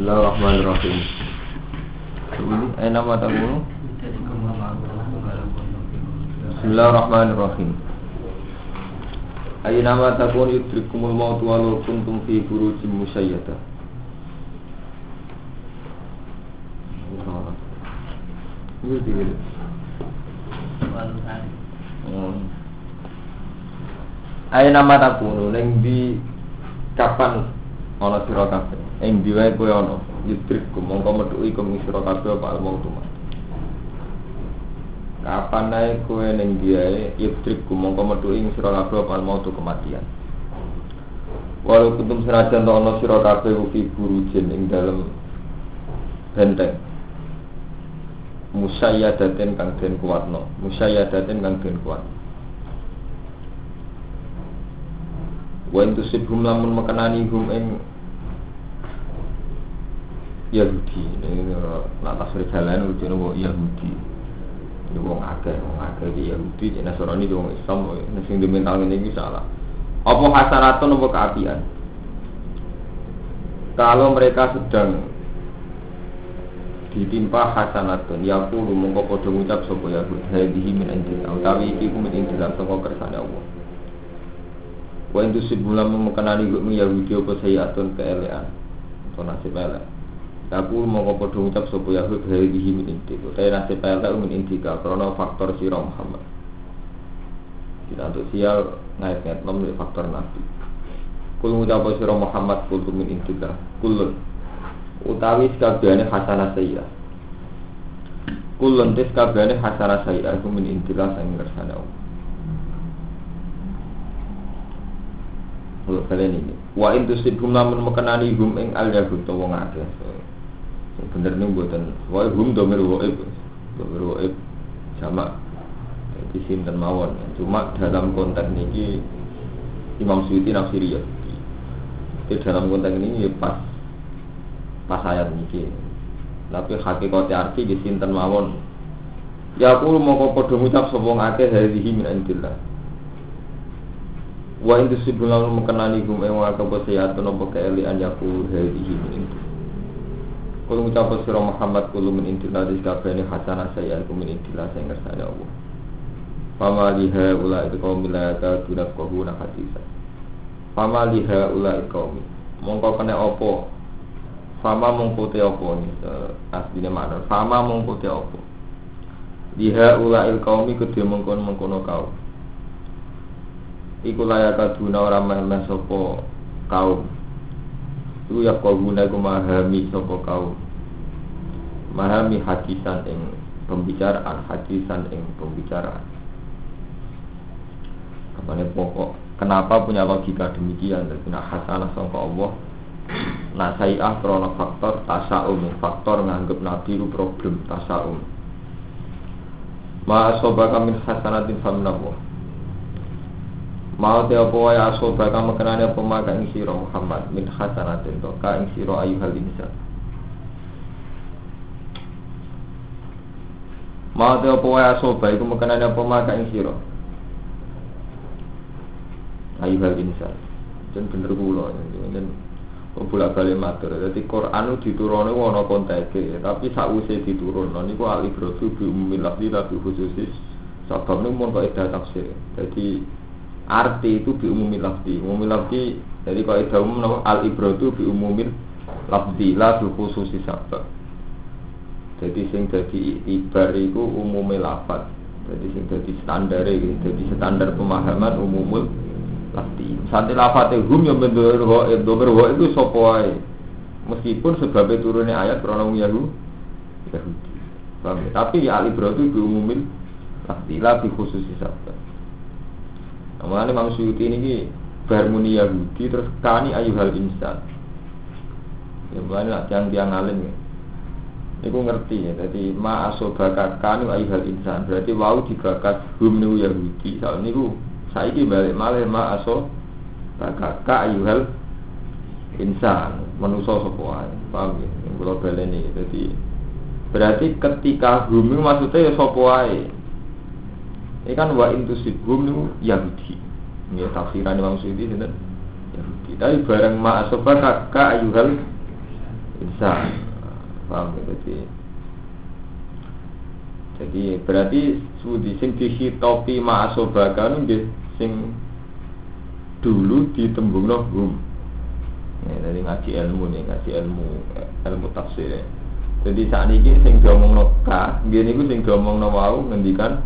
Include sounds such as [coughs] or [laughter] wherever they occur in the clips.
Bismillahirrahmanirrahim. Aina mata kamu? Bismillahirrahmanirrahim. Aina mata takun yudrikumul maut walau kuntum fi burujim musayyada. Ngerti gitu. Aina mata takunu ning di kapan ana sira kabeh. Ing di wae kowe ana. Yudrikum mongko metu ikum sira kabeh apa al-maut Kapan naik kowe ning diae yudrikum mongko metu ing sira kabeh apa al-maut kematian. Walau kuntum senajan to ana sira kabeh fi burujin ing dalem benteng. Musayyadatin kang den kuatno, musayyadatin kang den kuat. Wa in tusibhum lamun mekenani hum ing Yahudi. Ini nak tasrif jalan lucu nopo Yahudi. Ini wong akeh wong akeh di Yahudi. Di Nasrani di wong Islam ini sing dimental ini salah. Apa hasanatun apa keapian? Kalau mereka sedang ditimpa hasanatun ya kudu mongko padha ngucap sapa Yahudi. Hadhihi min indillah utawi iki ku min indillah saka kersane Allah. Wa itu sibulam memekanani gue Yahudi apa sayyatun keelean atau nasib elek. Aku mau kau podo ngucap sopo Yahud dari dihi min inti. Tapi nasib elek min intika karena faktor sirah Muhammad. Tidak untuk sial ngait-ngait nom faktor nabi. Kul ngucap sirah Muhammad kul min intika. Kulun utawi sekabiane hasanah sayyah. Kulun tes kabiane hasanah sayyah. Aku min intika sang ngersana Allah. Kalau kalian ini, wa intu sibhum lamun mekenani hum ing al yahud wong akeh. Bener nih buatan, wa hum domir waib, domir waib sama jadi sinten mawon. Cuma dalam konteks ini Imam Suyuti nafsiri ya. Di dalam konteks ini ya pas pas ayat ini. Tapi hakikatnya arti di sinten mawon. Ya aku mau kau podo ngucap sopong akeh dari min indillah. Wa intu sibula mengenali hum ing wa kapa sayatun apa keelian yaku hadihi min. Kulo ngucap sira Muhammad kulo min inti la kabehane hasanah saya aku min inti la sing ngersane Allah. Fama liha ula itu kaum la ta tunak kohuna hadisa. Fama liha ula kaum. Mongko kena apa? Fama mongko te apa ni asline makna. Fama mongko te apa? Liha ula il kaumi kedhe mengkon-mengkono kaum iku layak kaduna ora meh sapa kaum iku ya kau guna iku memahami sapa kaum memahami hadisan ing pembicaraan hadisan ing pembicaraan. Kapan pokok kenapa punya logika demikian? Dan punya hasanah sangka Allah. Saya krono faktor tasaum. Faktor nganggep nabi itu problem tasaum. Ma asobaka min hasanatin faminallah Mau te apa wae aso bakal mekenane apa maka ing sira Muhammad min hasanatin to ka ing sira ayyuhal insan. Mau te apa wae aso bae iku mekenane apa maka ing sira. Ayyuhal insan. Jen bener kula jen bolak balik matur. Jadi Quran itu diturunnya wono konteke, tapi sausé diturun, niku alif rotu bi umumil lafzi tapi khususis sabab niku mun kok. Jadi arti itu bi umumil lafzi. Umumil lafzi jadi kalau itu umum al ibratu bi umumil lafzi la bi khususi sabab. Jadi sing jadi ibar itu umumil lafaz. Jadi sing jadi standar jadi standar pemahaman umumul lafzi. Santi lafaz hum yang bendur ho itu berho itu sopoai meskipun sebabnya turunnya ayat kronom Yahudi. Yahudi. Ya? tapi al ibratu bi umumil lafzi la bi khususi sabab Mulane Imam Suyuti ini bermuni Yahudi terus kani hal insan. Ya mulane lah tiang tiang alim ya. Iku ngerti ya, jadi ma asobaka kani hal insan. Berarti wau dibakat hum niku Yahudi. Soal niku saiki balik malih ma aso ka hal insan manusia sapa. Paham ya? Yang kula baleni. Berarti ketika hum maksudnya ya. Ini kan wa intusibhum niku Yahudi. Ini tafsiran Imam Suyuti sinten Yahudi. Tapi bareng ma asobaka ka ayuhal insan paham ya jadi jadi berarti sudi sing dihitopi ma'asobaka nggih sing dulu ditembungno hum ya, dari ngaji ilmu nih ngaji ilmu ilmu tafsir jadi saat ini sing diomong ka gini gue sing diomong wau ngendikan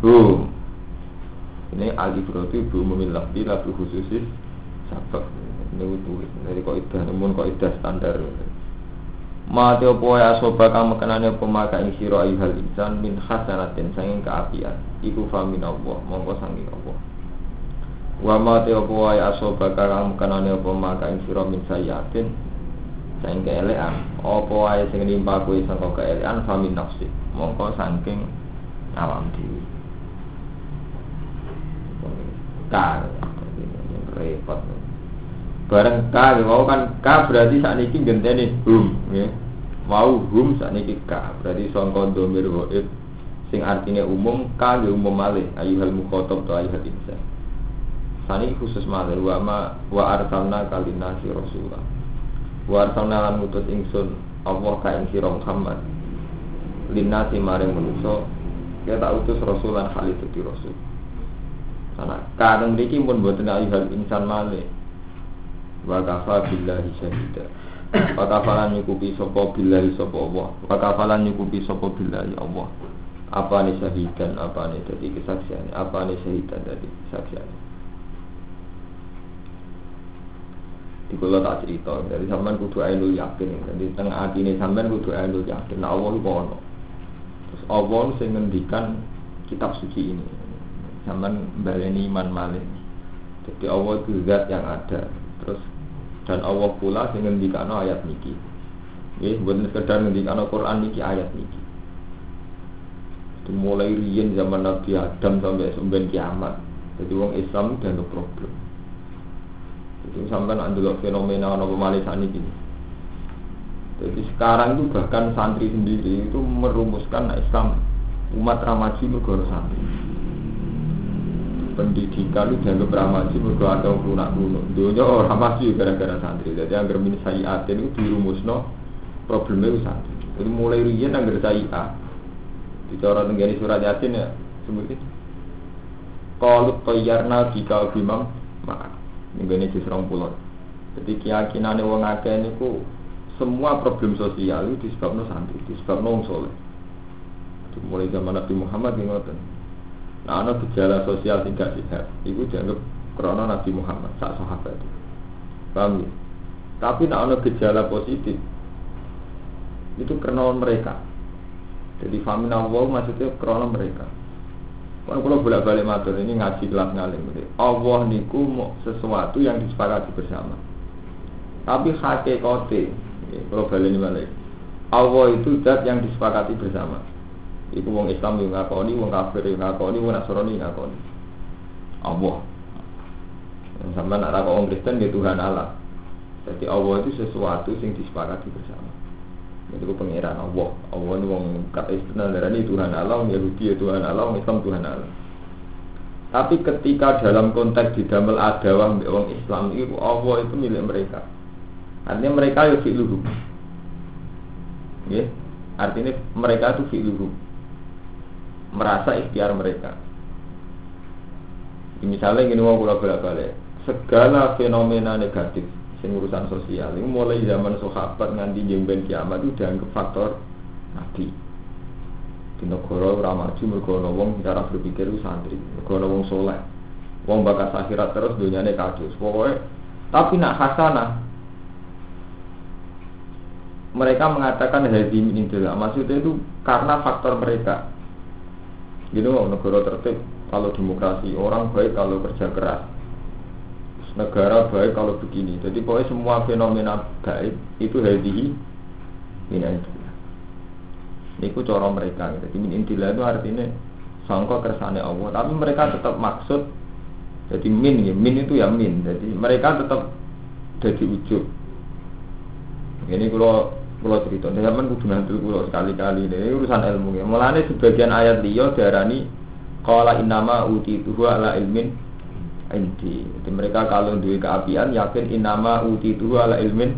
hum ini alif roti bu memilah bila bu khususis sabak. Ini tulis dari kok idah namun kok idah standar. Mati opo ya soba kang mekenane apa maka ing sira ayyuhal insan min hasanatin sanging kaapian iku fa min Allah mongko sanging Allah. Wa mati opo ya soba kang mekenane apa maka ing sira min sayatin sanging keelean apa wae sing nimpa kuwi sangka keelean fa min nafsi. Mongko saking awam dhewe Kang repot. Bareng ka mau kan ka berarti saat ini genteni hum ya. Mau hum saat ini ka berarti songkon domir waib sing artinya umum ka ya umum malih. Ayuhal mukhotob to ayuhal insan. Sani khusus malih. Wa ma wa arsalna kalina si rasulullah wa arsalna lan ngutus ingsun Allah ka ing sira Muhammad. Si maring manusa ya utus rasulan khalid di rasul karena kadang mriki pun boten ayuhal insan malih. Wa kafa billahi syahida. Nyukupi sapa billahi sapa Allah. Wa nyukupi sapa billahi Allah. Apa nih syahidan apa nih jadi kesaksian apa nih syahidan dari kesaksian di kula tak cerita dari sampean kudu ainul yakin. Jadi tengah hati ini sampean kudu ainul yakin. Nah Allah itu ono. Terus Allah sing ngendikan kitab suci ini sampean baleni iman malih. Jadi Allah itu zat yang ada. Terus dan Allah pula sing ngendikano ayat niki. Nggih mboten sekedar ngendikano Quran niki ayat niki. Itu mulai riyen zaman Nabi Adam sampai sampai kiamat jadi wong Islam dan problem. Itu sampai nak fenomena apa malih gini jadi sekarang itu bahkan santri sendiri itu merumuskan Islam umat ramaji mergo santri pendidikan itu dianggap ramaji mergo ada lunak lunak dunia orang masih gara-gara santri. Jadi yang min sayiatin itu dirumusno problemnya itu santri. Jadi mulai riyen anggar sayiat. Bicara tenggani surat yasin ya seperti kalau toyarna jika bimam maka ini justru pulau jadi keyakinan wong akeh niku semua problem sosial itu disebabkan santri disebabkan soleh. Mulai zaman Nabi Muhammad yang ngoten Nah, ada gejala sosial tidak sehat, itu dianggap krono Nabi Muhammad, sak sahabat. Paham ya? Tapi nah, ada gejala positif, itu krono mereka. Jadi famina Allah maksudnya krono mereka. Kalau kalau bolak balik matur ini ngaji kelas ngalim. Allah niku mau sesuatu yang disepakati bersama. Tapi hakikote, kalau balik ini balik. Allah itu zat yang disepakati bersama. Iku wong Islam yang ngakoni, wong kafir yang ngakoni, wong Nasrani yang ngakoni. Allah. Sama nak rakok wong Kristen dia Tuhan Allah. Jadi Allah itu sesuatu yang disepakati bersama. Jadi itu pengiran Allah. Allah ini wong kata darah Tuhan Allah, wong Yahudi ya Tuhan Allah, wong Islam Tuhan Allah. Tapi ketika dalam konteks di dalam adawah wong Islam itu Allah itu milik mereka. Artinya mereka ya fi'luhu. Ya, artinya mereka itu fi'luhu merasa ikhtiar mereka. Misalnya gini mau bolak balik segala fenomena negatif urusan sosial ini mulai zaman sahabat nganti jemben kiamat itu dianggap faktor nabi. Di negara ramaju mergo wong cara berpikir itu santri wong soleh. Wong bakas akhirat terus dunyane kadus pokoknya tapi nak hasanah mereka mengatakan hadim intilah maksudnya itu karena faktor mereka Gini mau negara tertib kalau demokrasi orang baik kalau kerja keras. Negara baik kalau begini. Jadi pokoknya semua fenomena baik itu hadihi ini ini ku cara mereka jadi min intilah itu artinya sangka kersane Allah. Tapi mereka tetap maksud jadi min ya. Min itu ya min. Jadi mereka tetap jadi ujub ini kalau kalau cerita, zaman kudu nanti kalau sekali-kali ini urusan ilmu ya. Mulane sebagian ayat dia darani kala inama uti tuhu ala ilmin inti. Jadi mereka kalau duwe keapian yakin inama uti tuhu ala ilmin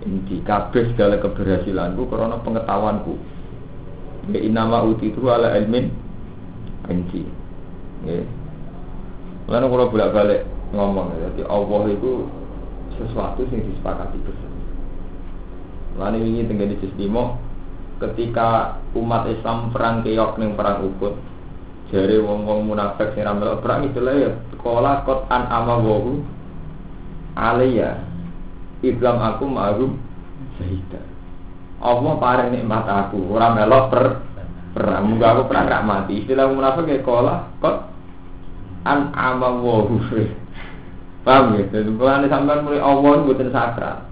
Inti kabeh segala keberhasilanku karena pengetahuanku. Ya uti itu ala ilmin inti. Ya. Lalu kalau bolak balik ngomong, jadi Allah itu sesuatu yang disepakati bersama. Lalu ini tinggal di Sistimo, ketika umat Islam perang keok ning perang Uhud, jari wong-wong munafik sing ramal perang itu ya sekolah kot an ama wahu alaiya Islam aku ma'rum sehingga Allah paling nikmat aku orang melok per perang muga aku perang gak mati. Istilah munafik ya kola kot an ama wahu [laughs] paham ya? Jadi sampai mulai itu bukan sakral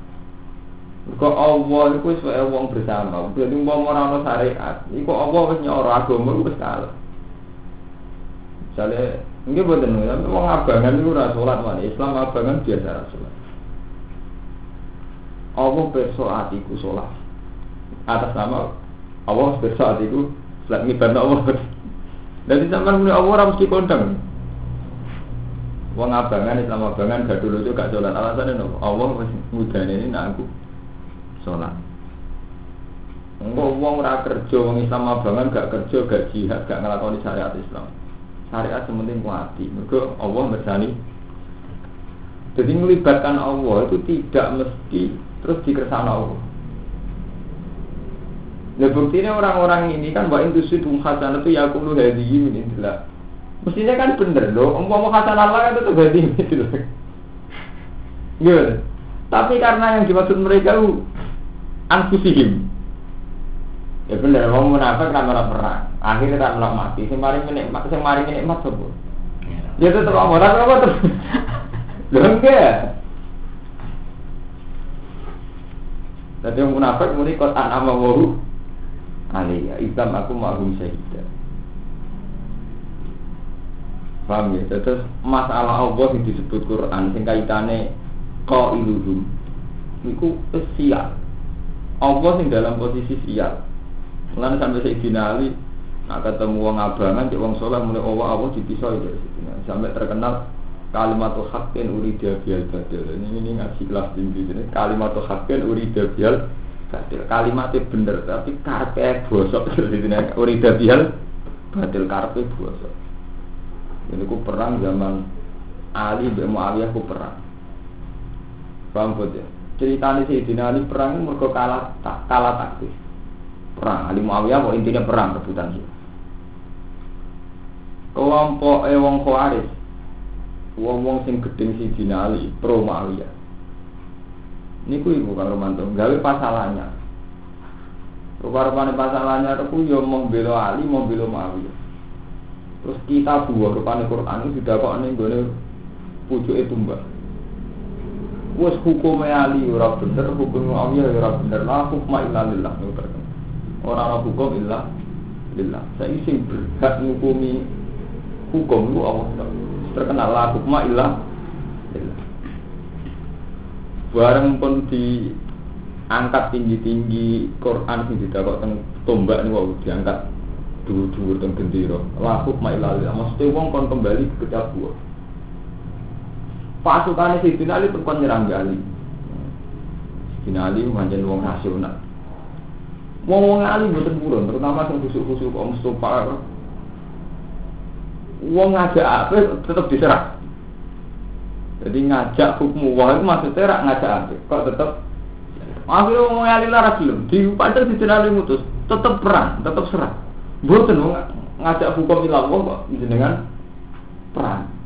Kok Allah itu sebagai orang bersama. Jadi orang ora ada syariat Ini kok Allah wis nyara agama itu kalah. Misalnya Ini buat ini wong abangan iku ora salat mana Islam abangan biasa ada sholat Allah bersa hatiku salat. Atas nama Allah bersa hatiku Sholat ini bantah Allah. Jadi sama ini Allah mesti dikondang Wong abangan Islam abangan gak dulu juga sholat alasannya Allah wis mudah ini aku. Sholat Enggak wong kerja wong Islam abangan gak kerja gak jihad gak ngelakoni syariat Islam syariat sementing kuati mereka Allah bersani jadi melibatkan Allah itu tidak mesti terus dikersana Allah. Nah buktinya orang-orang ini kan wa itu hasanah itu ya aku lu hadiyi min indillah. Mestinya kan bener loh, umpama hasanah Allah kan itu hadiyi min indillah. Gimana? Tapi karena yang dimaksud mereka anfusihim. Ya bener, mau munafik kan malah perang. Akhirnya tak melak mati. Sing mari menikmat, sing mari menikmat sapa? Ya tetep Allah, tapi apa terus? Lho enggak. Tadi yang munafik muni kot an wahu alaiya Islam aku mahum syahidah Paham ya? Terus masalah Allah yang disebut Quran sing kaitane qailuhum niku sial. Allah sing dalam posisi sial. Mulane sampai Sayyidina Ali nak ketemu wong abangan, cek wong soleh mulai Allah Allah dipisah situ. Sampai terkenal kalimat haqqin urida bial badil ini ini ngaji kelas tinggi ini. Kalimat haqqin urida bial badil kalimatnya bener tapi karpe bosok. [laughs] Urida bial badil karpe bosok. Ini ku perang zaman Ali bin Muawiyah ku perang. Paham ya ceritanya Sayyidina Ali perang ini mereka kalah tak kalah taktis perang Ali Muawiyah mau intinya perang rebutan sih kelompok Ewong Khawarij wong-wong sing gedeng si dinali pro Muawiyah. Niku ibu Kang Romanto, gawe pasalannya. Rupa-rupanya pasalannya itu ya mau bela Ali, mau bela Muawiyah. Terus kita dua rupanya Quran itu tidak kok nih gue pucuk itu mbak. Wes hukumnya Ali ora bener, hukum Muawiyah ora bener. Lah hukma illa lillah nih terkenal. Orang hukum illa lillah. Saya sing berhak ngukumi hukum lu Allah terkenal la hukma illa bareng pun diangkat tinggi-tinggi Quran sing didakok teng tombak niku diangkat dhuwur-dhuwur teng gendera la hukma illa lillah mesti wong kon kembali ke Jawa pasukan Sidina Ali kon nyerang Gali Sidina Ali manjen wong rasional Wong-wong Ali mboten purun, terutama sing khusuk-khusuk Om Mustafa Wong ngajak apa tetap diserah. Jadi ngajak hukum wah itu maksudnya rak ngajak apa? Kok tetap Akhirnya ngomong ngali lara belum, di padahal di jenali mutus, tetap perang, tetap serah. Bukan ngajak hukum ilah kok dengan perang.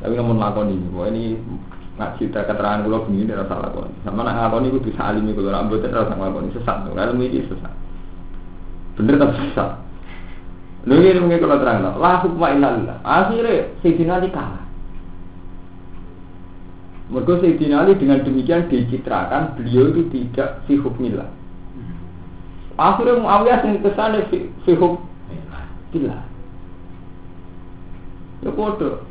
Tapi namun lakon ini, wah ini nggak cerita keterangan kalau begini rasa lakon. Sama nak lakon itu bisa alimi kalau rambutnya rasa lakon sesat, kalau ini sesat. Bener tapi sesat. Lho ini mungkin kalau terang lah, la hukma illallah. Akhirnya Sayyidina Ali kalah. Mereka Sayyidina Ali dengan demikian dicitrakan beliau itu tidak fi hukmillah. Akhirnya Muawiyah yang ke sana fi, fi hukmillah. Ya bodoh.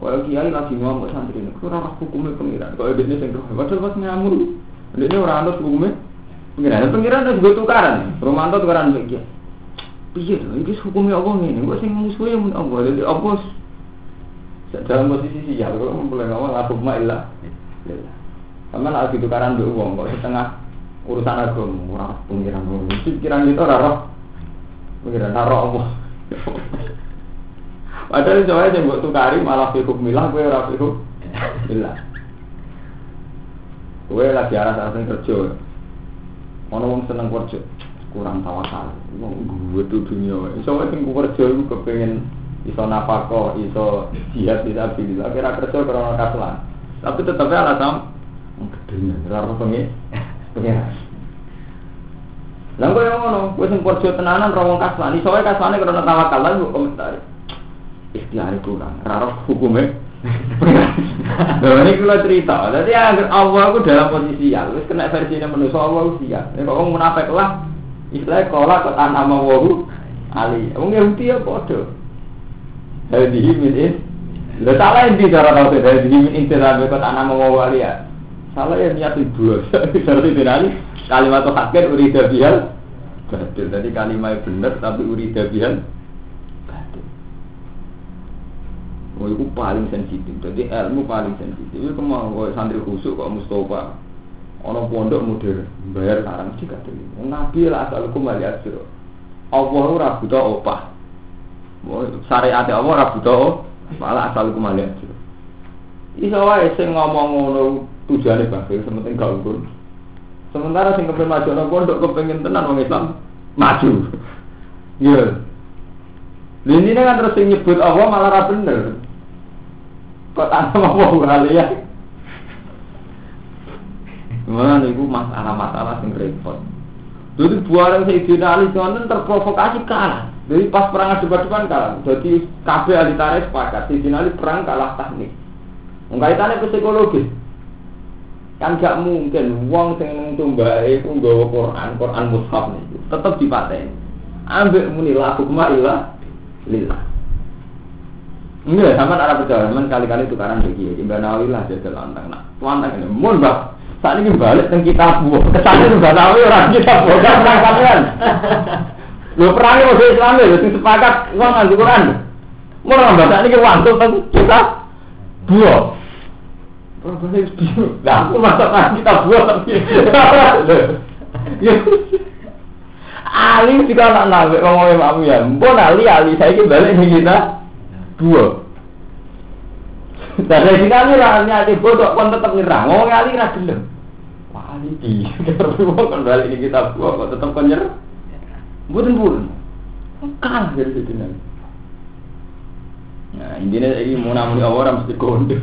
Kalau kiai lagi ngomong santri ini, kurang hukumnya pengiran. Kalau ini yang roh, padahal pas ngamur. Ini orang anut hukumnya pengiran. Pengiran itu juga tukaran. Romanto tukaran begitu piye to iki hukumnya Allah ngene kok sing musuhe mun Allah dadi apa dalam posisi sial kok mulai ngomong la hukma illa Sama lagi tukaran dua uang kok setengah urusan agama ora pengiran pikiran itu ora roh. Pengiran ora Allah. Padahal coba aja buat tukari malah fikuk milah gue ora fikuk milah. Gue lagi arah saat kerja. Mana wong seneng kerja kurang tawakal. Gue tuh dunia. Iso wae sing kerja iku kepengin iso napako, iso jihad bisa billah. Kira kerja karena kaslan. Tapi tetapnya alasan gedenya, ora pengen pengen. Lah kok yang ngono, kowe sing kerja tenanan ra wong kaslan. Iso wae kaslane karena tawakal lan komentar. Ikhtiar kurang, ra roh hukume. Nah, ini kalau cerita, jadi agar Allah itu dalam posisi ya, terus kena versi ini manusia Allah itu siap. Ini kok munafik lah, istilahnya kola ke tanah mawahu ali. Wong Yahudi ya bodoh. Jadi min Lo salah yang cara tahu dari min intiran ke tanah mawahu ali ya. Salah yang niat itu. Seperti itu nanti kalimat hakir urida bihal. Betul. Jadi kalimat benar tapi urida bihal. Oh, itu paling sensitif. Jadi ilmu paling sensitif. Itu kemau kau santri khusuk kok Mustafa. Ono pondok modern bayar larang jika tadi. Nabi lah asal kembali asiro. Allah ora buta opah. Syariat Allah ora buta malah asal kembali asiro. Iso wae sing ngomong ngono tujuane bagus, sementing gak ukur. Sementara sing kepen maju nang pondok kepengen tenan wong Islam maju. Ya. Ini kan terus nyebut Allah malah ra bener. Kok tanpa mau kali ya? Mana itu masalah-masalah yang repot. Jadi buaran Sayyidina Ali Jonten terprovokasi kalah. Jadi pas perang debat-debat kalah. Jadi KB ahli tarikh sepakat Sayyidina Ali perang kalah teknik. Kaitannya psikologis. Kan gak mungkin uang sing tumbak itu nggawa Quran, Quran mushaf niku tetep dipateni. Ambek muni laku marilah lillah. Enggak, sama arah percaya, men kali-kali tukaran lagi. Mbak Nawawi lah jadi lantang. Nah, lantang ini, mun mbak, saat ini balik ke kita buah. Kesannya Mbak Nawawi orang kita buah, kan perang kalian. Lo perangnya mau Islam ya, sing sepakat uang nganggo Quran. Orang mbak saat ini wantuk tapi kita buah. Nah, aku masak kita buah tapi. Ali juga anak nabi ngomongin mamu ya, mbon Ali Ali saya balik nih kita dua. Dan dari sini Ali lah nyati bodoh pun tetap nyerang, ngomong Ali ra gelem. Wah Ali di, balik nih kita dua kok tetap kan nyerang. Buden, kalah dari situ. Nah, intinya ini mau namun orang mesti kondo.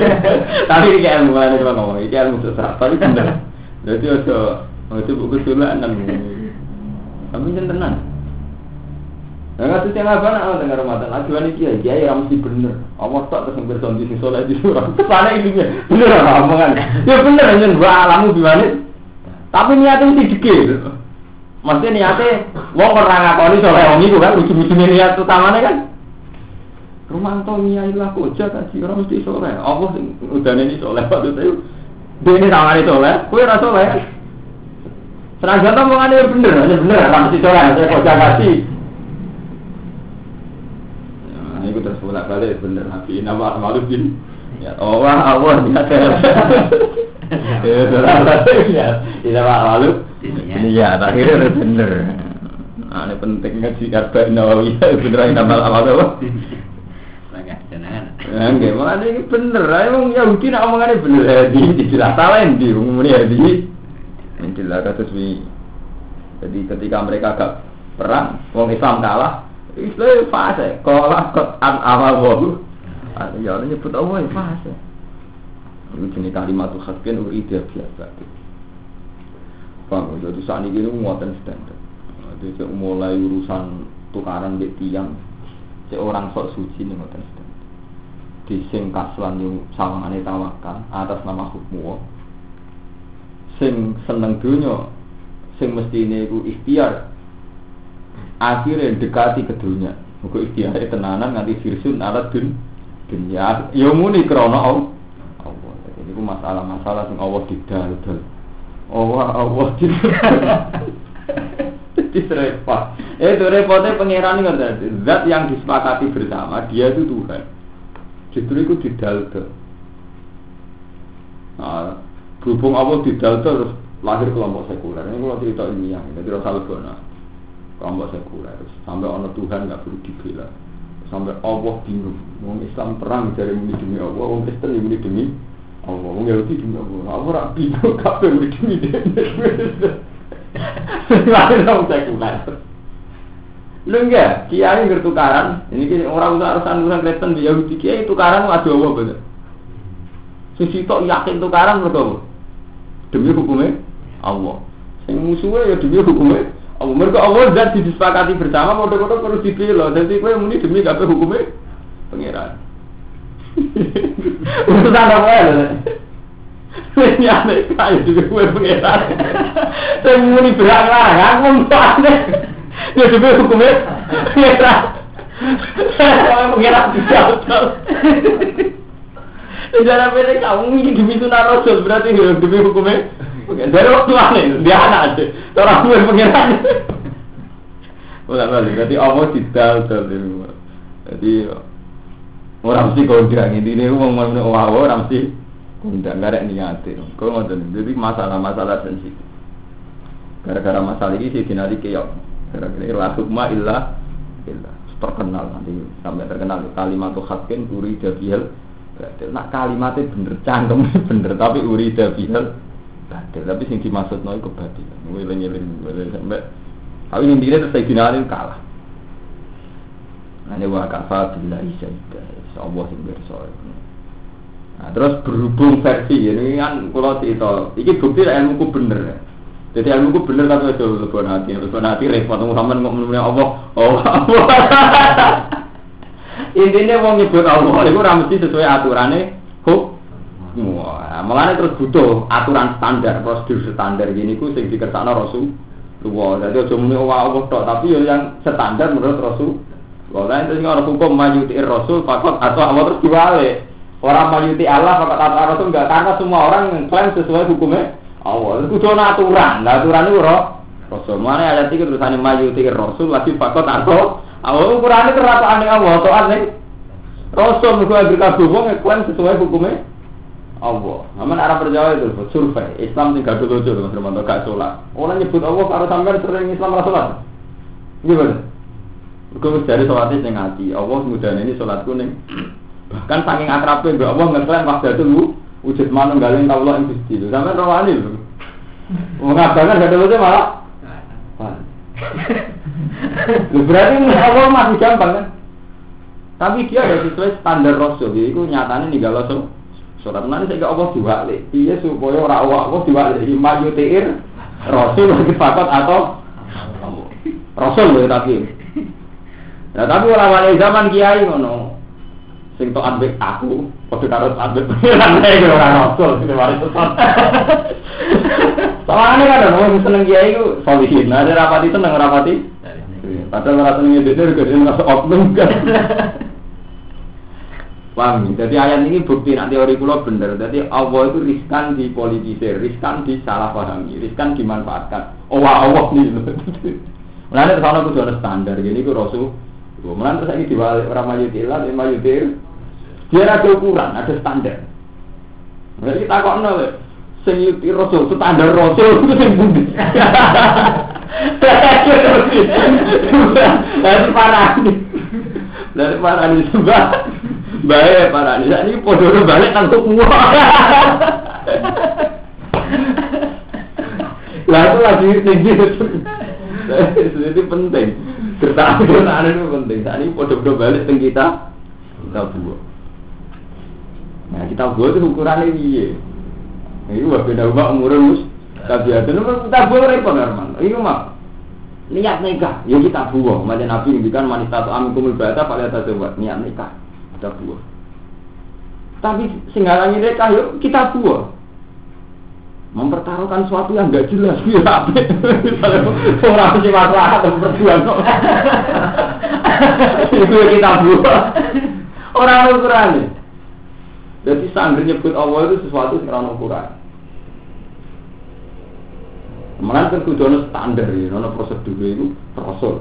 [laughs] Tapi ini kayak ilmu kan cuma ngomong, ini ilmu sesat, tapi bener. Jadi ada, itu buku sulanan. Tapi jangan tenang. Nah, nggak yang apa nak dengar Ramadan. Ajuan ini kiai, kiai yang mesti bener. Allah tak terus ngerti di sini soleh di surah. Sana ini bener lah omongan. Ya bener aja dua alamu gimana. Tapi niatnya mesti dikit. Maksudnya niatnya, wong orang ngakoni soleh wong itu kan, ujung-ujungnya niat utamanya kan. Rumanto nyailah koja kaji orang mesti soleh. Allah udah ini soleh waktu itu. Dia ini tangan itu soleh, kue rasa soleh. Senajan to mongane bener, hanya bener, ra mesti soleh, saya koja kaji. Nah, itu terus bolak balik bener nabi nama malu bin. Ya Allah, Allah dia Ya, [laughs] ya, tidak malu. Iya, akhirnya bener. Nah, ini penting ngaji arba'in nawawi [laughs] bener nama apa? Enggak, makanya ini bener. Emang Yahudi nak omongannya bener. Di, dijelas salah yang di umumnya di. Kasus di. Jadi ketika mereka agak perang, orang Islam kalah. Islam fase. Kalah kot an amal wahu. Ya orang nyebut Allah fase. Itu jenis kalimat tuh khaskin ide biasa. Paham? Jadi saat ini muatan standar. Jadi mulai urusan tukaran di tiang. Seorang sok suci nih muatan standar di sing kaslan yang sawangane tawakal atas nama hukmu sing seneng dunia sing mesti ini ikhtiar akhirnya dekati ke dunia. Muka ikhtiar tenanan nganti firsun alat dun dunia. Ya muni krono Allah ini ku masalah-masalah sing Allah didal dal Allah Allah didal [laughs] repot itu repotnya pangeran ini zat yang disepakati bersama dia itu Tuhan. Justru itu didaldo. Nah, Berhubung Allah didal terus lahir kelompok sekuler. Ini kalau cerita ilmiah, jadi rasa lebona. Kelompok sekuler. Sampai orang Tuhan nggak perlu dibela. Sampai Allah bingung. Wong Islam perang dari muni demi Allah, wong Kristen muni demi Allah, wong Yahudi demi Allah. Allah rak bingung [laughs] kabeh muni demi. Lahir orang sekuler. Lu enggak, kiai bertukaran. Ini orang urusan urusan Kristen di Yahudi kiai tukaran ada Allah bener. Sisi tok yakin tukaran mereka demi hukumnya Allah. Sing musuhnya ya demi hukumnya Allah. Mereka Allah zat disepakati bersama, kode-kode perlu dibela. Jadi kowe muni demi kabeh hukumnya pangeran. [laughs] Urusan apa ya? Ini aneh kaya demi kowe pangeran. Saya muni berang lah, aku aneh. Ya demi hukumnya pangeran. Saya pangeran tidak Sejarah pendek kamu ini demi sunnah rasul berarti demi hukumnya. Dari waktu aneh dia anak aja. Orang tua pengiran. Ulang balik. Berarti Allah tidak Jadi orang mesti kau bilang ini ini mau mau wah orang mesti tidak nggak ada niatin. Kau ngotot. Jadi masalah-masalah sensitif. Gara-gara masalah ini sih dinari keok. Gara-gara la hukma illa illa terkenal nanti sampai terkenal kalimat tuh hakin uri batil. Nak kalimatnya bener cangkem [laughs] bener tapi urida bihal batil. Tapi sing dimaksud no iku batil. Ngeling-eling sampai tapi intinya terus Sayyidina kalah. Hanya wa kafa billahi syaidah. Allah sing bersoal. Nah, terus berhubung versi ini kan kalau cerita, ini bukti ilmu ku bener. Jadi ilmu ku bener tapi itu lebih hati, lebih hati repot. Muhammad ngomong Allah, oh Allah. [laughs] Intinya wong nyebut Allah itu ora mesti sesuai aturannya hukum. Malah terus butuh aturan standar, prosedur standar gini ku sing dikersakno Rasul. Wah, jadi aja muni Allah tok, tapi yo yang standar menurut Rasul. Kalau lain terus orang hukum mayuti Rasul fakot atau Allah terus diwale. Orang mayuti Allah fakot atau Rasul enggak karena semua orang klaim sesuai hukumnya Allah. Itu kudu aturan, nah aturan itu Rasul. Mana ayat itu tulisannya mayuti Rasul lagi fakot atau Allah ukurannya kerapaan Allah, atau aneh. Rasul mereka agak kabeh wong klaim sesuai hukumnya Allah. Aman arah perjalanan itu survei. Islam tinggal dulu dulu Mas Romanto gak sholat. Orang nyebut Allah kalau sampai sering Islam rasa sholat. Gimana? Gue dari sholatnya sing hati. Allah mudah ini sholat kuning. [clears throat] Bahkan saking akrabnya Mbak Allah ngeklaim waktu itu lu wujud mana galeng tahu yang gusti. Sampai rawani lu. Mengatakan gak ada malah. [laughs] Berarti Allah masih gampang kan? Tapi dia ada sesuai standar Rasul, itu nyatanya nih kalau so, surat mana saya Allah diwali, iya supaya orang awak Allah diwali, maju tiir Rasul lagi fakat atau Rasul loh tapi. Nah tapi orang wali zaman kiai ngono, sing to ambek aku, padha karo ambek pengiran iki ora Rasul, iki mari sesat. Soalnya kan orang seneng kiai itu solihin, ada rapati seneng rapati. Padahal ora seneng dia juga dia merasa oknum kan. Paham? Jadi ayat ini bukti nanti teori kulo bener. Jadi Allah itu riskan dipolitisir, riskan disalahpahami, riskan dimanfaatkan. Oh Allah nih. [laughs] Mulanya terus ana kudu standar. Jadi ku rasul. Mulanya terus diwalik orang mayutil, dia mayutil. Dia ada ukuran, ada standar. Jadi kita kok nol sing yuti rasul standar rasul itu sing pundi dari parah dari parah ini baik parah ini ini podo balik tangkap semua lah itu lagi tinggi. Itu penting. Kertaan itu penting. Saat ini podo-podo balik teng kita. Kita buat. Nah kita buat itu ukurannya iya ini wah beda ubah umurnya mus tapi ada nomor kita buang repot Arman. Ini mah niat nikah, ya kita buang. Macam Nabi ngendikan wanita atau amin kumul bata pada satu buat niat nikah kita buang. Tapi singgalannya nikah yuk kita buang. Mempertaruhkan sesuatu yang nggak jelas [laughs] ya orang masalah atau perjuangan [laughs] itu kita buang. Orang ukuran Jadi sangger nyebut Allah itu sesuatu yang ukuran. Mengenai kan kudu standar ya, ono prosedur itu rasul.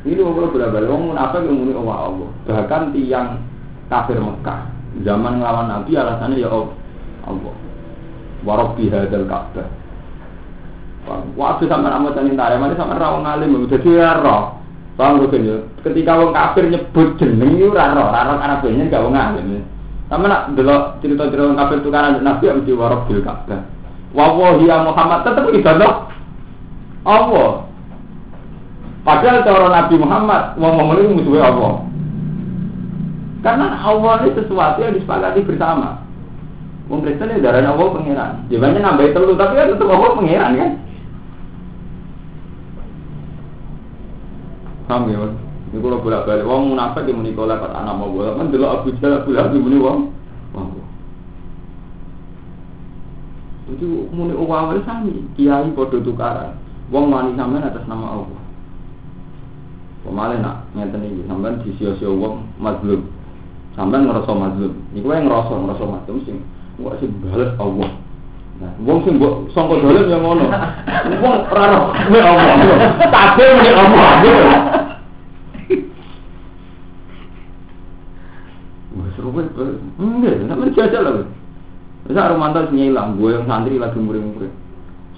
Ini mau berapa orang apa yang muni Allah Allah. Bahkan tiang kafir Mekah zaman ngelawan Nabi alasannya ya Allah. Warabbi hadzal Ka'bah. Waktu sampai amat tani tare, mana sampai rawang alim, jadi ya roh. Gue ya? Ketika wong kafir nyebut jeneng itu raro, raro karena banyak gak wong alim. Sama nak delok cerita-cerita wong kafir tukaran Nabi yang mesti Ka'bah. Wawahi ya Muhammad tetap ibadah Allah. Padahal cara Nabi Muhammad ngomong itu musuhnya Allah. Karena Allah ini sesuatu yang disepakati bersama. Wong Kristen itu darah Allah pangeran. Jawabannya nambah telu tapi kan tetap Allah pangeran kan. Paham ya? Ini kalau bolak balik, wong munafik muni kolak kata anak mau bolak, kan dulu Abu Jahal Abu Lahab muni wong. Itu muni uang sami, kiai podo tukaran, wong wani sampean atas nama Allah. Pemale nak ngeten iki sampean disio-sio wong mazlum. Sampean ngerasa mazlum. Niku wae ngerasa ngerasa mazlum sing kok sing bales Allah. Nah, wong sing mbok sangka dolen ya ngono. Wong ora roh nek Allah. Kabeh muni Allah. Seru banget. Enggak, enggak menjajal lah. Masa Romanto nyilang, gue yang santri lagi murid-murid.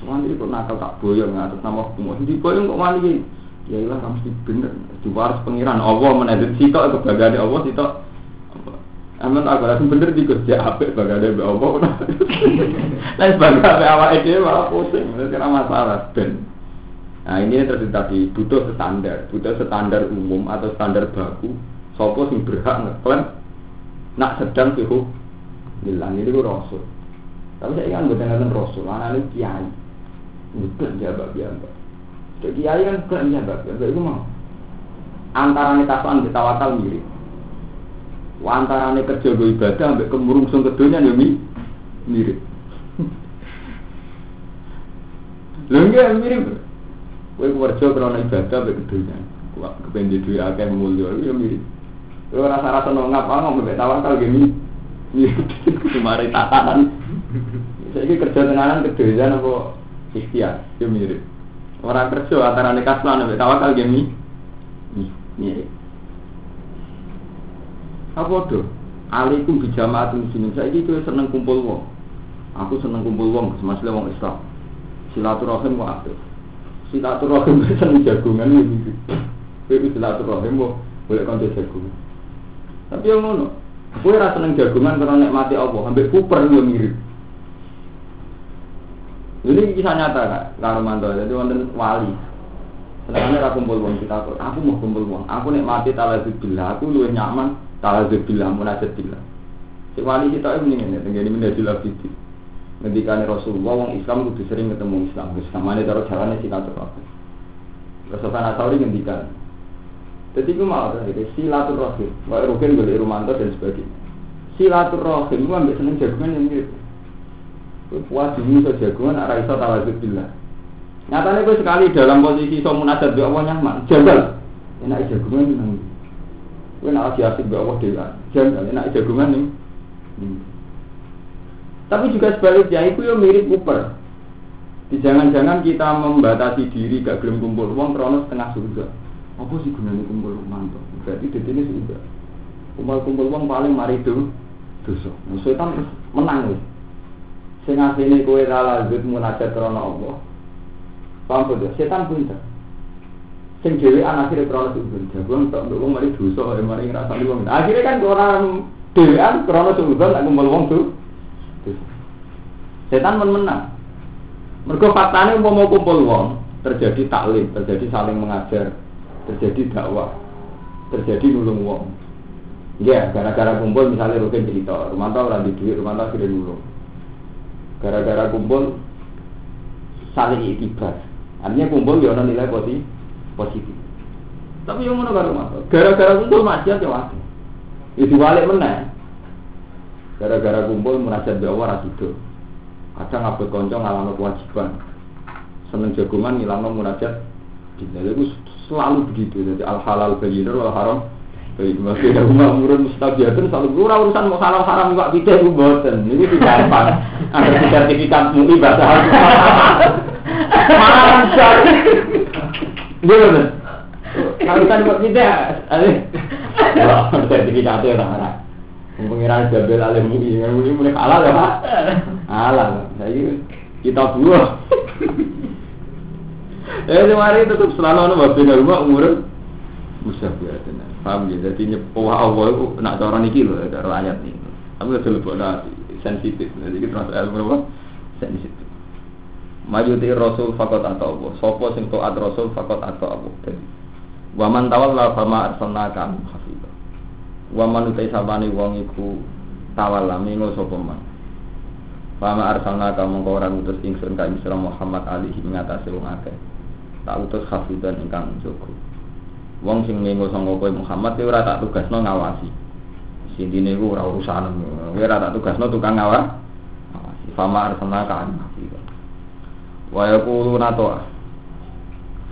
Santri kok nakal tak boyong atas nama hukum. Di boyong kok mali Ya ilah mesti bener. Diwaris pengiran Allah menedit sitok kebagian Allah sitok. Aman aku rasa bener di kerja apik bagian be Allah. Lain sebagai apa awak itu malah pusing. Kira masalah ben. Nah ini terjadi tadi butuh standar, butuh standar umum atau standar baku. Sopo sing berhak ngeklaim nak sedang fihu bilang ini gue rasul. Tapi saya ingat bukan rasul, anak ini kiai. Bukan jabat jabat. Jadi kiai kan bukan jabat jabat itu mau. Antara nih tasuan kita wakal mirip. Antara nih kerja gue ibadah sampai kemurungsung kedunya nih mirip. Lho enggak mirip. Kowe kerja karena ibadah sampai kedunya. Kepengen duit akeh mulya ya mirip. Lo rasa-rasa nongap apa ngomong mbek tawakal gini. Kemari [laughs] tatanan. Saya kerja tenanan kedoyan apa ikhtiar, ya mirip. Orang kerja antara nih kaslan mbek tawakal gini. Mirip. Apa tuh? Alaikum bijamaat muslimin. Saya itu seneng kumpul wong. Aku seneng kumpul wong, semasa wong Islam. Silaturahim kok aktif. Silaturahim [laughs] seneng jagungan ya mirip. Kowe silaturahim kok boleh kanca jagungan. Tapi yang ngono, gue rasa seneng jagungan karena nikmati Allah, sampai kuper gue mirip. Ini kisah nyata kak, Karumanto. Jadi wonten wali. Senangnya aku kumpul uang kita, aku mau kumpul uang. Aku nikmati talazubillah, aku lu nyaman talazubillah, munajat billah. Si wali kita ini nih, tenggini menjadi lebih Ngendikane Rasulullah, wong Islam kudu sering ketemu Islam. Ini taruh jalannya silaturahmi. Rasulullah Nasawi ngendikan, jadi itu malah itu silaturahim. Wae rukin boleh rumanto dan sebagainya. Silaturahim itu ambil seneng jagungan yang mirip. Dulu so jagungan, arah iso tawajud billah. Nyatanya gue sekali dalam posisi so munajat bi Allah nyaman, jagal. Enak jagungan ini nang. Gue nak asik bi Allah dewa. Jagal, enak jagungan nih. Tapi juga sebaliknya itu yang mirip Cooper. Jangan-jangan kita membatasi diri gak gelem kumpul uang kronos setengah surga. Apa sih gunanya kumpul mantu? Berarti di sini sudah. Kumpul-kumpul uang paling mari itu dosa. Nah, setan menang nih. Sing asline kowe ra lanjut munajat krana Allah. Paham ya? Setan pinter. Sing dhewe akhire krana sujud. Jagung tok nduk wong mari dosa, mari ngrasani wong. Akhire kan orang dhewean krana sujud nak kumpul wong tuh. Setan men menang. Mergo faktane umpama kumpul wong, terjadi taklim, terjadi saling mengajar, terjadi dakwah, terjadi nulung wong. Iya, gara-gara kumpul misalnya Rukin cerita, rumah tau orang di duit, rumah tau sudah nulung. Gara-gara kumpul saling itibar. Artinya kumpul ya nilai positif. positif. Tapi yang mana rumah Gara-gara kumpul maksiat ya waktu. Itu balik mana? Gara-gara kumpul merasa bawa rasido. Kadang ngabut konco ngalami kewajiban. Seneng jagungan ngilang munajat. Jadi selalu begitu. Jadi al halal bayyinur wal haram masih ada rumah murun mustabiatun selalu kurang urusan mau halal haram juga tidak itu boten ini tidak apa ada sertifikat mui bahasa harus lancar gitu kalau kan buat tidak? Sertifikatnya ada Pengiran Jabal Alim Mui, yang Mui mulai kalah ya Pak. Kalah, saya kita buah. Eh, kemarin tetap selalu ada babi rumah umur musafir tenan. Paham ya? Jadi nyepuh Allah itu nak cara niki lho, cara ayat ini. Tapi ada lebih sensitif. Jadi kita masuk ilmu apa? Sensitif. Maju ti Rasul fakot atau Allah. Sopo sing taat Rasul fakot atau Allah. Jadi, waman tawalla fama arsalnaka hafidh. Waman utai sabani wong iku tawalla mingo sapa man. Fama arsalnaka mongko ora ngutus ingsun ka Isra Muhammad alihi ngatasi wong akeh. Tak utus hafidhan ingkang jaga. Wong sing mengo sangka kowe Muhammad kowe ora tak tugasno ngawasi. Sintine iku ora urusan. Kowe ora tak tugasno tukang ngawasi. Fama arsalnaka alihi wa yaquluna ta'a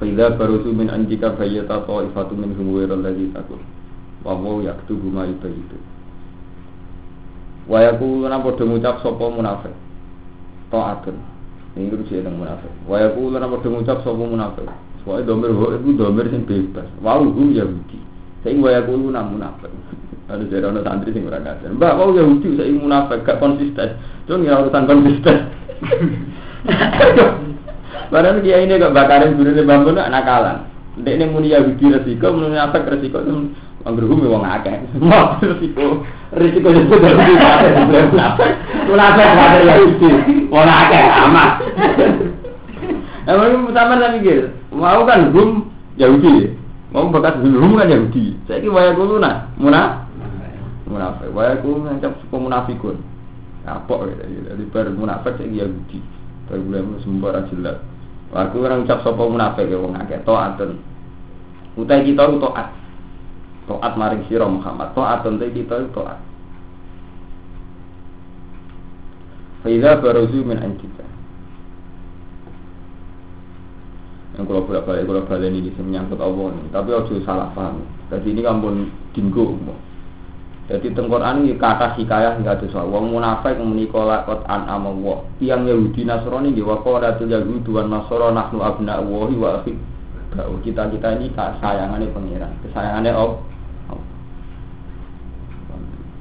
fa idza min anjika fayyata ta'ifatu minhum ghayra alladhi taqul. Wa huwa yaktubu ma yubayyitu wa yaquluna padha ngucap sapa munafik? Ta'atun. Ini kudu sing munafik. Wa yaquluna padha ngucap sapa munafik Soalnya domir itu domir yang bebas. Wau hum Yahudi. Saya ingin wayak ulu nam munafik. Ada jadi orang santri sing berangkat. Mbak, wau Yahudi saya ingin munafik gak konsisten. Cuma ya urusan konsisten. [laughs] Padahal dia ini kok bakarin guru di bambu nak nakalan. Dek ini muni Yahudi resiko, muni apa resiko anggur bumi wong akeh. Mau resiko, resiko itu dari apa? Munafik ada Yahudi, wong akeh amat. [laughs] Emang sama lagi gitu. Mau kan gum Yahudi, mau bekas gum kan Yahudi. Saya kira waya kulo nah, munafik. Waya kulo ngancap suku munafikun. Apa gitu, jadi ber munafik saya Yahudi. Tapi belum sembarang jelas. Aku orang ucap sapa munafik ya wong akeh taatun. Utai kita itu taat. Taat maring sira Muhammad. Taatun te kita itu taat. Faiza baruzu min antika. Yang kalau bolak balik kalau balik ini bisa menyangkut Allah nih. Tapi harus salah paham. Jadi ini kampun dinggo. Jadi tengkoran ini kata hikayah nggak ada soal. Wong munafik menikah lakot an Allah. Yang Yahudi Nasrani di wakor itu Yahudi tuan Nasrani nahnu abna Allahi wa akhir. Kita kita ini sayangannya pangeran, kesayangannya Allah.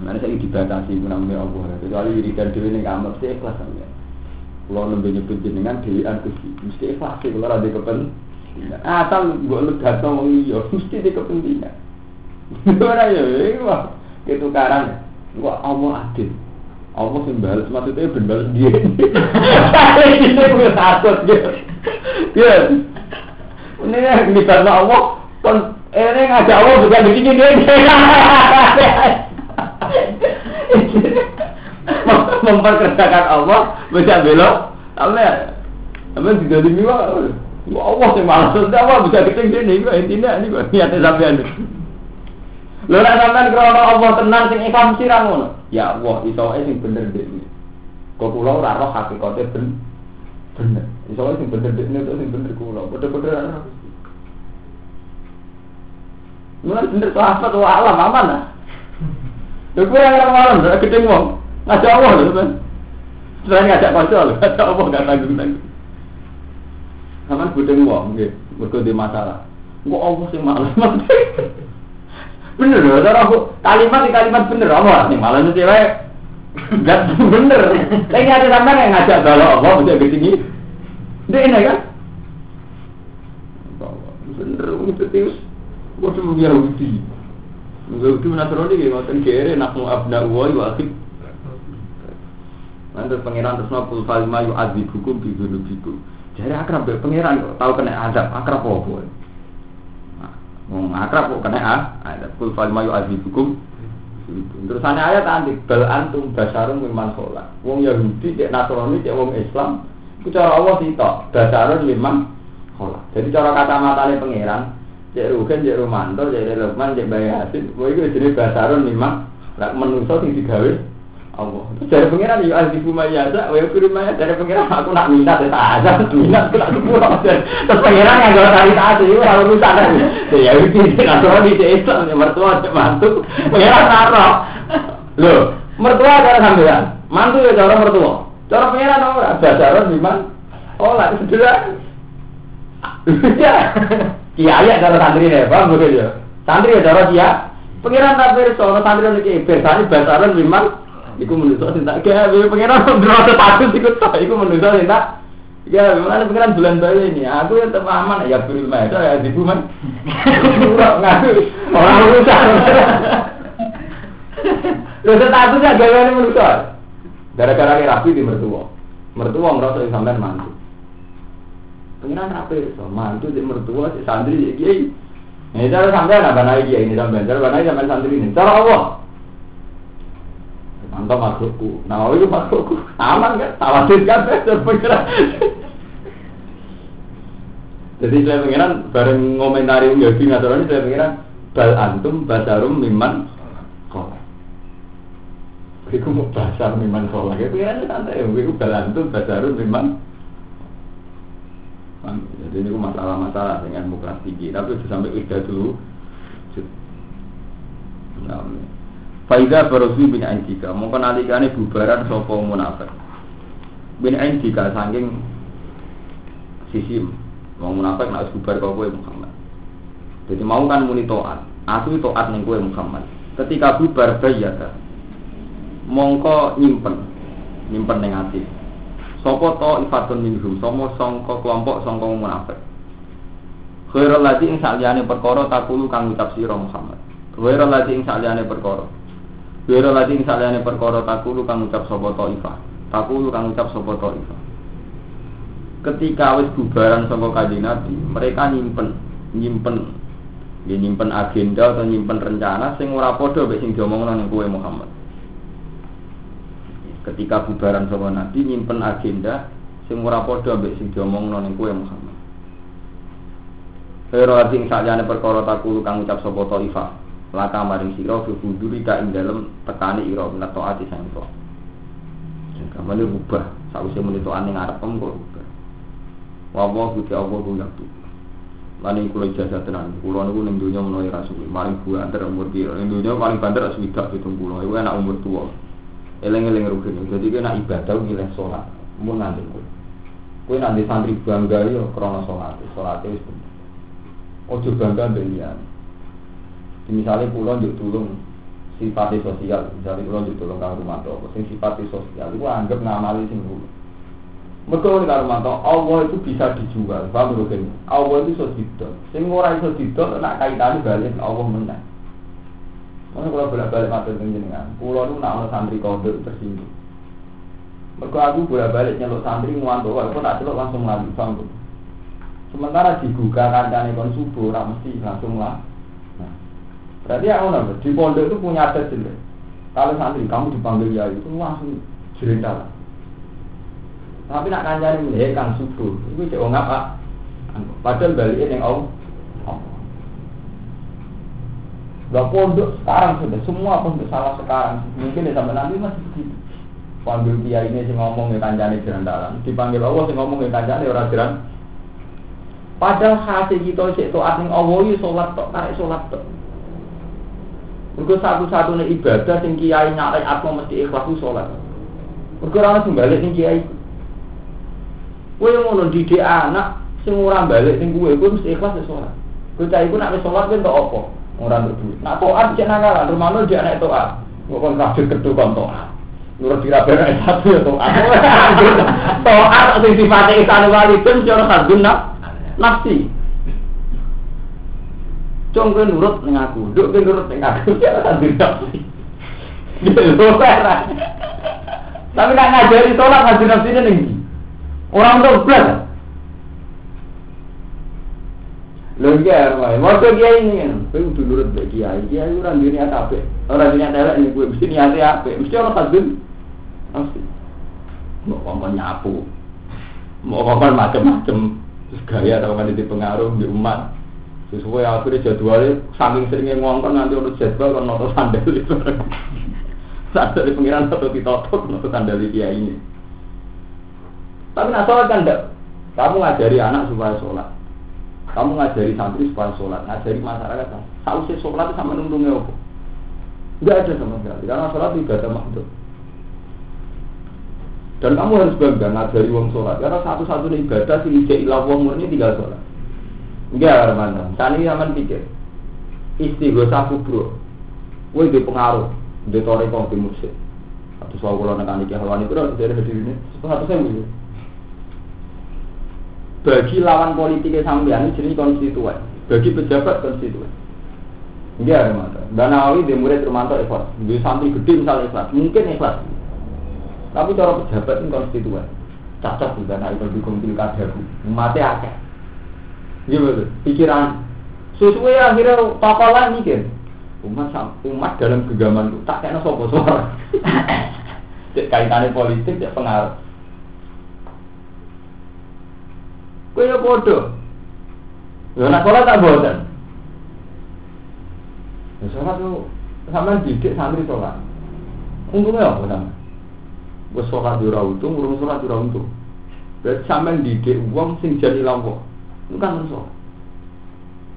Nanti saya dibatasi menamai Allah. Kecuali wiridan dewi ini kamar mesti ikhlas. Kalau lebih nyebut jenengan dewi kusi, mesti ikhlas kalau ada kepentingan. Asal gue legat ngomong iya, [laughs] mesti ada kepentingan. [laughs] Orang ya, wah ketukaran. Gua Allah adil Allah sing balas maksudnya ben balas dia ini gue takut gitu ya. Ini yang karena Allah kon ini ngajak Allah bukan begini dia [laughs] [laughs] memperkerjakan Allah bisa belok apa ya apa tidak dimiwa Allah sih malas Allah bisa keting sini intinya ini niatnya sampai Lho nek sampean krana Allah tenan sing ikhlas ngono. Ya Allah, iso ae sing bener dhewe. Kok kula ora roh hakikate ben bener. Iso ae sing bener dhewe itu sing bener kula. Padha-padha ora. Mulai bener sahabat wa alam aman lah. Lho kowe yang ora malam ketemu wong. Ngajak Allah lho kan. Selain ngajak kanca lho, [laughs] ngajak Allah gak tanggung-tanggung. Sampeyan budeng wong nggih, mergo di masalah. Kok Allah sing malas. [laughs] Bener loh, cara aku kalimat di kalimat bener nih malah nanti cewek nggak [laughs] bener. Lagi ada sampai yang ngajak kalau Allah bisa begini. Dia ini kan? Bener, itu tius. Gua cuma biar Yahudi. Yahudi menasroni kayak ngoten kere nak mau abna uwai wa akhir. Nanti pangeran terus nopul falima yu adzi hukum di gunung itu. Jadi akrab pangeran tahu kena azab akrab apa? Wong akrab kok kena ah, ada kul fal mayu azibukum. Terus ana ayat nanti bal antum basarun mimman sholat. Wong Yahudi cek Nasrani cek wong Islam itu cara Allah sih tok basarun mimman sholat. Jadi cara kata matane pangeran cek Rugen cek Romanto cek Lukman cek Bayi Hasid. Wah itu jenis basarun mimman. Lah menungso sing digawe Allah. Dari pengiran ya azibu mayasa, wa yafiru maya dari pengiran aku nak minat ya ada, minat aku nak. Terus pengiran yang gak cari tak ada, itu kalau rusak kan. Ya itu tidak tahu di Islam ya mertua cek mantu, pengiran taruh. Loh, mertua cara sampean, mantu ya cara mertua. Cara pengiran ora, basaran liman. Oh lah sudah. Ya, kiai cara santri bang begitu ya. Santri ya cara dia Pengiran tak pirsa, ono santri iki bersane basaran memang iku menungso sing tak gawe pengiran ndrono status iku tok iku menungso sing tak Ya, memang pengiran bulan bayi ini, aku yang terpahaman ya beri masa ya di buman. Ngaku orang urusan. Lho statusnya gawe menungso. Gara-gara ini rapi di mertua. Mertua merasa sampean mantu. Pengiran rapi, so mantu di mertua si santri di kiai. Ini cara sampai apa naik dia ini sampai cara naik sampai santri ini. Cara Allah. Mantap makhlukku. Nah itu makhlukku. Aman kan? Tawasin kan? Berpengeran. Jadi saya pengiran bareng ngomentari Yahudi Nasrani saya pengiran bal antum basarum miman kola. Iku mau basar miman kola. Kayak pengiran santai. Iku bal antum basarum miman jadi ini masalah-masalah dengan kelas tinggi. Tapi sampai udah dulu. Faidah barosu bin Anjika. Mungkin alikane bubaran sopo munafik. Bin Anjika saking sisi mau munafik nak bubar kau kue Muhammad. Jadi mau kan muni toat. Aku toat ning kue Muhammad. Ketika bubar bayar, mongko nyimpen, nyimpen neng hati. Sopo to ifatun minhum, somo songko kelompok songko munafik. Khairul ladzi ing saliyane perkara takulu kang ngucap sira Muhammad. Khairul ladzi ing saliyane perkara. Khairul ladzi ing saliyane perkara takulu kang ngucap sapa to ifah. Takulu kang ngucap sapa to ifah. Ketika wis bubaran saka kanjeng Nabi, mereka nyimpen nyimpen ya nyimpen agenda atau nyimpen rencana sing ora padha mek sing diomongno ning kowe Muhammad ketika bubaran sama Nabi nyimpen agenda sing ora padha ambek sing diomongno ning kowe Muhammad. Pero sing sakjane perkara takulu kang ucap sapa Thaifah. Laka maring sira fi huduri ka ing dalem tekani ira minat taati sang to. Kamane rubah sakwise muni to ning arep kok rubah. Wa wa gusti Allah ku yaktu. Lan kula ijazah tenan. Kula niku ning donya rasul. Maring umur piro? Ning donya paling banter 70 70. Iku enak umur tua eleng-eleng rukun jadi kita nak ibadah milih sholat mau nanti kue kue nanti santri bangga yo krono sholat sholat itu ojo bangga misalnya pulau juk tulung sifat sosial misalnya pulau juk tulung kang rumah tuh sing sifat sosial itu anggap ngamali sing dulu Mereka kalau Allah itu bisa dijual, paham kan? Allah itu didol. Sing ora iso didol, nak kaitannya balik Allah menang. Mana kalau bolak balik matur jenengan, pulau itu nak santri kode tersinggung. Mereka aku bolak balik nyeluk santri ngantuk, aku tak celuk langsung lagi sanggup. Sementara digugah kancane kon subuh, ora mesti langsung lah. Berarti aku nambah di pondok itu punya adat jelek. Kalau santri kamu dipanggil ya itu langsung jerenda lah. Tapi nak kancane meneh kang subuh, itu cek ngapa? Padahal balik yang Allah. Gak pondok sekarang sudah semua pondok salah sekarang. Mungkin ya sampai nanti masih begitu. Panggil dia ini sih ngomong ya kanjani dalam. Dipanggil Allah sih ngomong ya kanjani orang jalan. Padahal hasil kita sih itu artinya Allah itu sholat tok tarik sholat tok. Mergo satu-satunya ibadah sing kiai nyalai atmo mesti ikhlas itu sholat. Mergo ora balik sing kiai. Kowe ngono didik anak sing ora balik sing kowe kowe mesti ikhlas sholat. Kowe cah iku nek sholat kowe entuk apa? orang berdua. Nah toat cek nakalan, rumah lu dia naik toat. Bukan kafir kedua kon toat. Nurut kira beres satu ya toat. [laughs] Toat sing sifatnya isan walidun cara hadun nafsi. Cung kowe nurut ning aku, nduk kowe nurut ning aku, [laughs] nafsi. Gitu Tapi nak ngajari sholat hadun nafsi ini ning Orang tuh belas. Lho iya, mau kiai ini kan, kowe kudu nurut mbek kiai. Kiai ora duwe niat apik. Ora duwe niat elek ning kowe mesti niate apik. Mesti ana kadun. Mesti. Mau ngomong nyapu. Mau ngomong macam-macam. Terus gaya atau kan di pengaruh di umat. Sesuai akhirnya jadwalnya saking seringnya ngongkon nanti urut jadwal kan noto sandal [laughs] itu. Saat dari pengiran satu ditotok noto sandal kiai ini. Tapi nak sholat kan enggak. Kamu ngajari anak supaya sholat. Kamu ngajari santri supaya sholat, ngajari masyarakat. Sausnya sholat sama nundungnya apa? Tidak ada sama sekali, karena sholat tidak ada makhluk. Dan kamu harus bangga ngajari wong sholat, karena satu-satunya ibadah sih ijek ilah wong murni tinggal sholat. Enggak, mana? Tani aman pikir. Istighosah kubro. Woi di pengaruh, di toreko di musik. Atau soal kalau nekani itu dari dari diri ini, satu saya. Bagi lawan politiknya sampean ini jenis konstituen, bagi pejabat konstituen. Iya, Romanto. Dan Nawawi di murid Romanto ikhlas. Di santri gede misalnya ikhlas, mungkin ikhlas. Tapi cara pejabat ini konstituen. Cocok juga nah itu dukung pilkada mati akeh. Iya. Pikiran sesuai akhirnya tokoh lah mikir. Umat umat dalam genggaman itu tak kena sopo suara. [coughs] Cek kaitannya politik, cek pengaruh. Kue ya bodoh. Ya nak sholat tak bosan. Ya sholat tuh sama didik santri sholat. Untungnya apa namanya? Gue sholat di untung, urung sholat di untung. Berarti sampean didik uang sing jadi lampau. Itu kan sholat.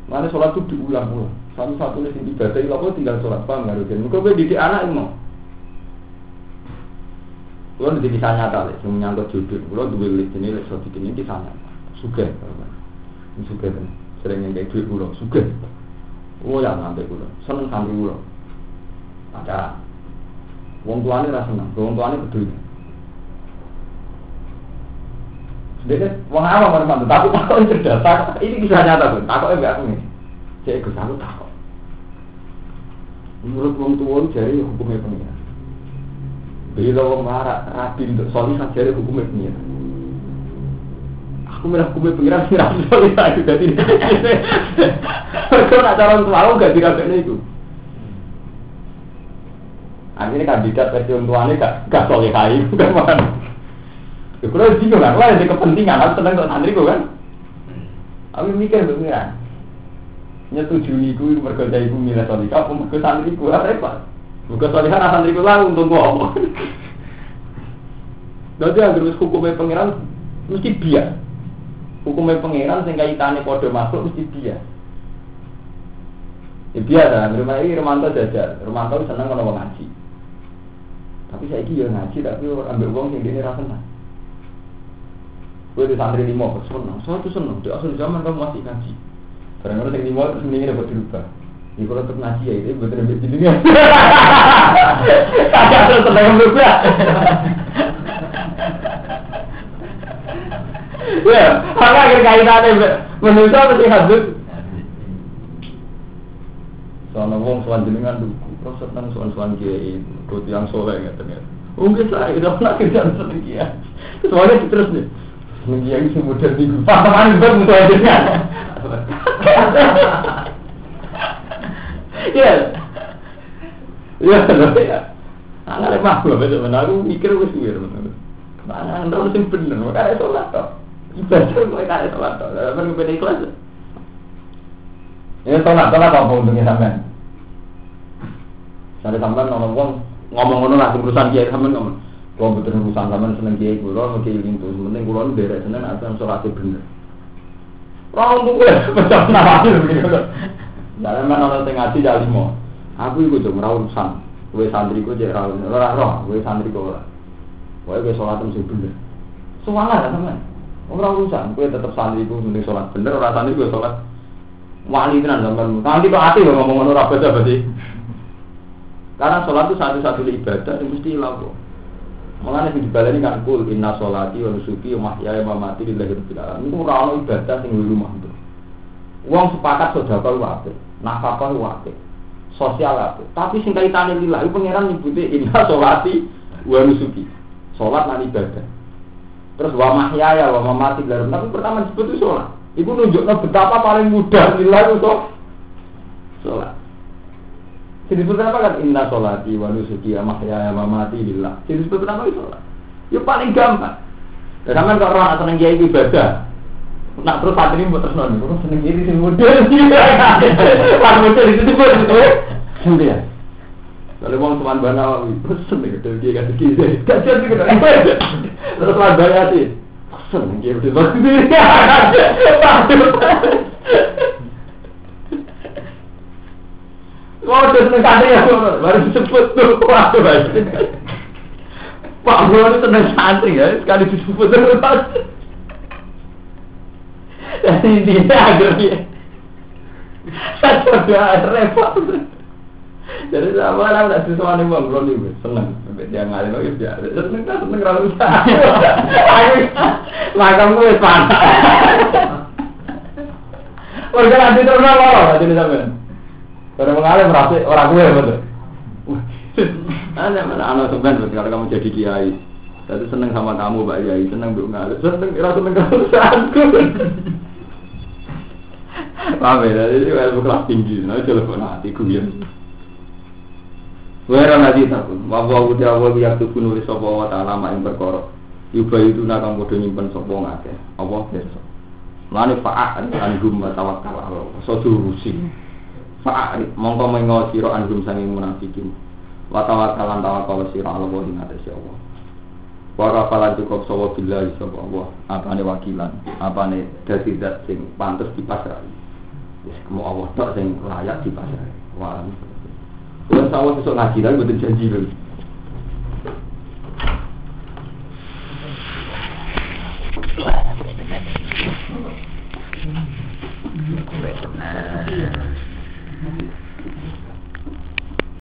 Mana sholat itu diulang-ulang. Satu-satunya sing ibadah lampau tinggal sholat paham nggak rugen. Mereka gue didik anak mau. Gue nanti bisa nyata lek, yang menyangkut jodoh. Gue dua list ini lek sotik ini kisah nyata. Suge, suge kan. Sering yang kayak duit gue, suge. Oh ya nanti gue, seneng santri gue. Ada Wong tuane ra seneng, wong tuane peduli. Dia wong awam orang mantu, tapi takut cerdas. Ini bisa nyata tuh, takutnya enggak aku nih. Saya ikut aku takut. Menurut wong tua jadi hukumnya pengiran. Bila wong marah, rapi untuk solihah jadi hukumnya pengiran. Aku merah hukumnya pengiran sih rapi solihah juga tidak. Kalau nak calon tua aku gak dirapeknya itu. Akhirnya kandidat versi tuanya gak gak solihai, bukan mana. Ya kalau bingung kan, kalau ada kepentingan, aku seneng untuk santri kan. Aku mikir pengiran. Nyetujui ku mergo ibu milih solihah, apa mergo santri ku repot. Mergo solihah nah santri ku lah untuk gua Jadi [laughs] agar hukumnya pengiran mesti biar. Hukumnya pengiran sing kaitane padha makhluk mesti biar. Ya biasa, rumah ini Romanto jajar, Romanto seneng kalau ngaji. Tapi saya ya ngaji, tapi ambil uang yang dia rasa senang. Gue di santri lima, seneng, saya tuh seneng. Di asal zaman kamu masih ngaji. Kadang-kadang yang lima terus mendingin dapat dirubah. Ya kalau tetap ngaji ya itu betul betul jadi nih. Kagak terus seneng berubah. Ya, apa akhir kaitannya manusia mesti hadut. Soalnya wong soal jenengan dulu, terus seneng soal soal kiai, ikut yang soleh nggak ternyata. Mungkin saya udah pernah kerja seneng kiai. Soalnya terus nih, kiai itu modern minggu. Teman gue musuh aja. Ya, ya, ya. Mah gue betul benar aku mikir gue sih Mana terus sing bener, makanya sholat toh. Ibadah gue kaya sholat toh, tapi gue beda ikhlas. Ya sholat, sholat apa untungnya sampean? Sampai sampean ngomong ngomong ngono lah urusan kiai sampean ngomong. Kalau betul urusan sampean seneng kiai kulo, mau kiai lintu, penting kulo nu derek seneng asal sholatnya bener. Orang untuk gue [laughs] macam nama begitu. Dalam mana orang tengah ngaji jadi mau. Aku ikut dong rawon urusan. Gue santri gue jadi rawon, orang roh, gue santri gue lah. Gue gue sholat mesti bener. Soalnya kan sampean. Orang urusan, gue tetap santri gue mending sholat bener, orang santri gue sholat wali tenan sampean. Nanti kok ati ngomong ngono ra beda berarti. Karena sholat itu satu-satu ibadah yang mesti laku. Mengenai di dibaleni kan kul inna sholati wa nusuki wa mahyaya wa mati lillahi rabbil alamin. Itu ora ono ibadah sing rumah itu. Wong sepakat sedekah ku apik, nafkah apik, sosial apik. Tapi sing kaitane lillahi pangeran nyebute inna sholati wa nusuki. Sholat lan ibadah. Terus wa mahyaya wa mamati lillahi Tapi pertama disebut itu sholat. Ibu nunjuknya betapa paling mudah nilai itu sholat. Jadi disebut apa kan? Inna sholati wa nusuki wa mahyaya wa mamati lillah. Jadi disebut apa itu sholat? Ya paling gampang. Dan sampean kalau orang seneng kiai ibadah, nak terus saat ini terus nol, terus seneng kiai sing model, [laughs] pas model itu tuh itu, sendiri ya. Kalau mau teman bana, terus seneng gitu dia kasih kiai, kasih gitu, [laughs] terus bana sih, seneng kiai udah [laughs] Oh, udah seneng santri ya, baru disebut tuh, waduh baik. Pak Bro ini seneng santri ya, sekali disebut terus. Dan intinya akhirnya, coba repot. Jadi sama lah tak sesuatu nih bang, nih seneng, sampai dia ngalir lagi biasa, seneng kan seneng bisa. Makam gue panas. Warga nanti terus apa nanti Kalau mengalir merasa orang gue betul. Ada mana sampean berarti kalau kamu jadi kiai. Jadi seneng sama kamu Pak Yai, seneng bu ngalir, seneng kira seneng usahaku. Paham ya, jadi ilmu kelas tinggi, nah telepon hati guyon. Wera nanti takun, wawa udah awal yang tuh nulis sopo wa ta'ala main perkara. Yuba itu nakang bodoh nyimpen sopo ngake, Allah besok. Lani fa'a'ri anhum wa tawakkal Allah, so. Fa'a'ri, mongko mengo siro anhum sanging munafikin. Wa tawakkalan tawakkal siro Allah wa ingatasi Allah. Wa kafalan cukup sopo billahi sopo Allah, apane wakilan, apane dadi dat sing pantes dipasrai. Wis kemo Allah tok sing layak dipasrai. Wa kalau sama besok ngaji lagi betul janji lagi. Nah.